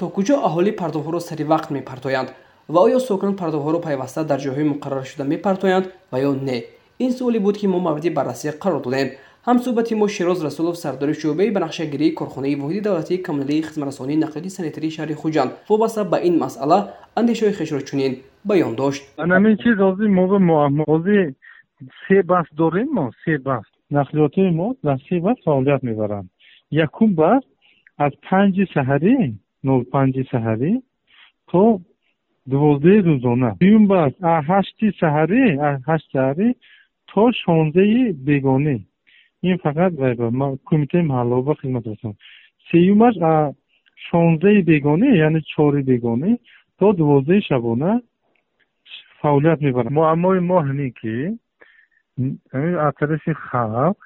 то куҷо аҳолӣ партовҳоро сари вақт мепартоянд? Ва оё сокинон партовҳоро пайваста дар ҷойҳои муқарраршуда мепартоянд ва ё не? Ин суоле буд ки мо мавриди баррасӣ қарор додем. Ҳамсӯҳбати мо широз расулов сардори шӯъбаи банақшагирии корхонаи воҳиди давлатии коммуналии хизматрасонии нақлиёти санитарии шаҳри хуҷанд вобаста ба ин масъала андешаҳои хешро чунин баён дошт. Анамин чиз ҳозир мо ҳозир се баҳс дорем мо се баҳс нақлиётии мо дар се баҳс фаъолият мебаранд. Якум баҳс аз панҷи саҳарӣ нол панҷи саҳарӣ то дувоздаҳи рӯзона. Дуюм баҳс аз ҳашти саҳарӣ аз ҳашт саҳарӣ то шонздаи бегонӣ. Ин фақат кумитаи маҳаллова хизмат расонад сеюмаш шонздаи бегонӣ яъне чори бегонӣ то дувоздаи шабона фаъолият мебарад. Муаммои мо ҳамин ки аз тарафи халқ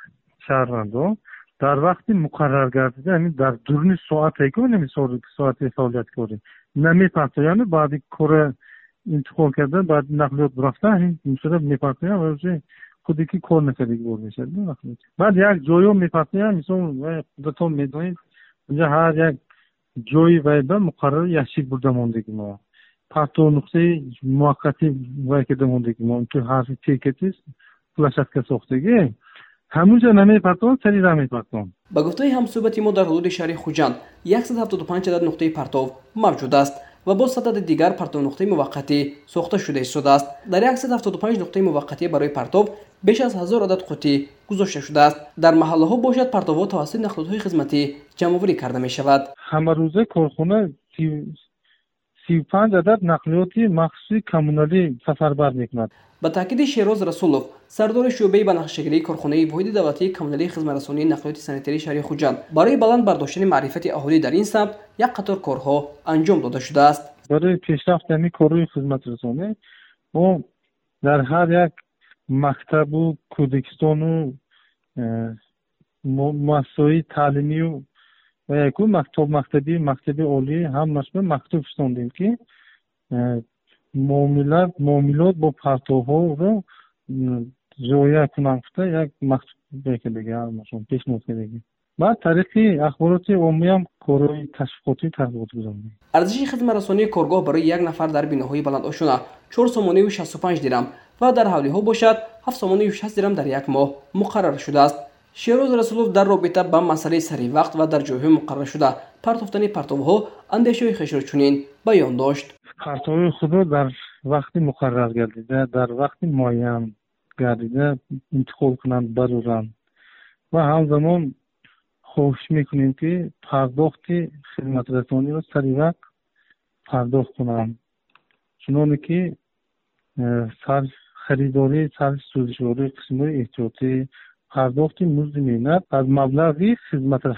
шаҳрвандон дар вақти муқаррар гардида дар дурни соатеку соати фаъолияткорӣ намепартоянд баъди кора интиқол карда баъди нақлиёт рафта мусурат мепартоянд ва худе ки кор накардаги бор мешад баъд як ҷойҳо мепартоянд мисол худатон медонед инҷа ҳар як ҷои вайба муқаррар якчик бурда мондаги мо. Парто нуқтаи муваққати вай карда мондаги мо. Ки ҳарфи текатист площадка сохтагӣ ҳамунҷа намепартон сари ра мепартон ба гуфтаи ҳамсӯҳбати мо дар ҳудуди шаҳри хуҷанд 175 адад нуқтаи партов мавҷуд аст ва боз сад адади дигар партовнуқтаи муваққатӣ сохта шуда истодааст дар 175 нуқтаи муваққатӣ барои партов беш аз ҳазор адад қуттӣ гузошта шудааст. Дар маҳаллаҳо бошад партовҳо тавассути нақлиётҳои хизматӣ ҷамъоварӣ карда мешавад. Ҳамарӯза корхона сию панҷ адад нақлиёти махсуси коммуналӣ сафарбар мекунад. Ба таъкиди шероз расулов сардори шӯъбаи банақшагирии корхонаи воҳиди давлатии коммуналии хизматрасонии нақлиёти санитарии шаҳри хуҷанд барои баланд бардоштани маърифати аҳолӣ дар ин самт як қатор корҳо анҷом дода шудааст. Барои пешрафти ҳамин корҳои хизматрасонӣ мо дар ҳар як мактабу кӯдакистону э, муассисаҳои таълимию ва яку мактоб мактаби мактаби олӣ ҳамашро мактуб шустондем ки э, муомилат муомилот бо партовҳоро риоя кунанд гуфта як мактуб кардагӣ ҳамашон пешниҳод кардагӣ баъд тариқи ахбороти оммиам корҳои ташвиқотӣ тарғибот гузаронем арзиши хизматрасонии коргоҳ барои як нафар дар биноҳои баландошуна чор сомонию шасту панҷ дирам ва дар ҳавлиҳо бошад ҳафт сомонию шаст дирам дар як моҳ муқаррар шудааст шероз расулов дар робита ба масъалаи сари вақт ва дар ҷойҳои муқарраршуда партофтани партовҳо андешаҳои хешро чунин баён дошт. Партовҳои худро дар вақти муқаррар гардида дар вақти муайян гардида интиқол кунанд барӯранд ва ҳамзамон хоҳиш мекунем ки пардохти хизматрасониро сари вақт пардохт кунанд. Чуноне ки э, харидорӣ сарфи сӯзишвории қисмҳои эҳтиётӣ пардохти музди меҳнат аз маблағи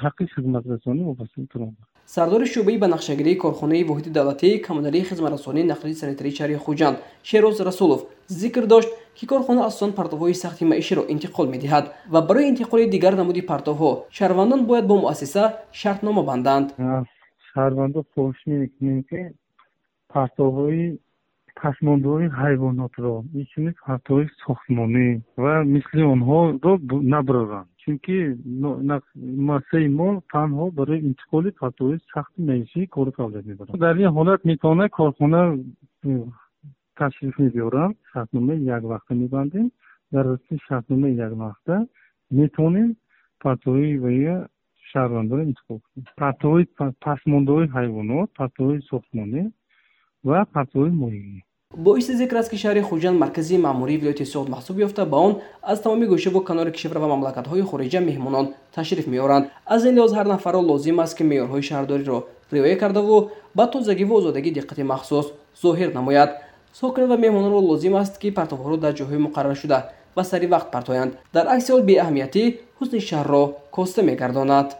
ҳаққи хизматрасонӣ вобаста мекунанд сардори шӯъбаи банақшагирии корхонаи воҳиди давлатии коммуналии хизматрасонии нақлии санитарии шаҳри хуҷанд шероз расулов зикр дошт ки корхона асосан партовҳои сахти маиширо интиқол медиҳад ва барои интиқоли дигар намуди партовҳо шаҳрвандон бояд бо муассиса шартнома банданд. Шаҳрвандон хоҳиш мекунем ки партовҳои пасмондҳои ҳайвонотро инчунин партовҳои сохтмонӣ ва мисли онҳоро набароранд чунки муассисаи мо танҳо барои интиқоли партовҳои сахти маишӣ кору фаъолият мебарад дар ин ҳолат метавонад корхона ташриф мебиёранд. Шартномаи яквақта мебандем. Дар асоси шартномаи яквақта метавонем партовҳои ваия шаҳрвандонро интиқол кунем. Партовҳои пасмондаҳои ҳайвонот партовҳои сохтмонӣ ва партовҳои моҳигӣ боиси зикр аст ки шаҳри хуҷанд маркази маъмурии вилояти суғд маҳсуб ёфта ба он аз тамоми гӯшаву канори кишвар ва мамлакатҳои хориҷа меҳмонон ташриф меоранд. аз ин лиҳоз ҳар нафарро лозим аст ки меъёрҳои шаҳрдориро риоя кардаву ба тозагиву озодагӣ диққати махсус зоҳир намояд. сокинон ва меҳмононро лозим аст ки партовҳоро дар ҷойҳои муқарраршуда ба сари вақт партоянд. дар акси ҳол беаҳамиятӣ ҳусни шаҳрро коста мегардонад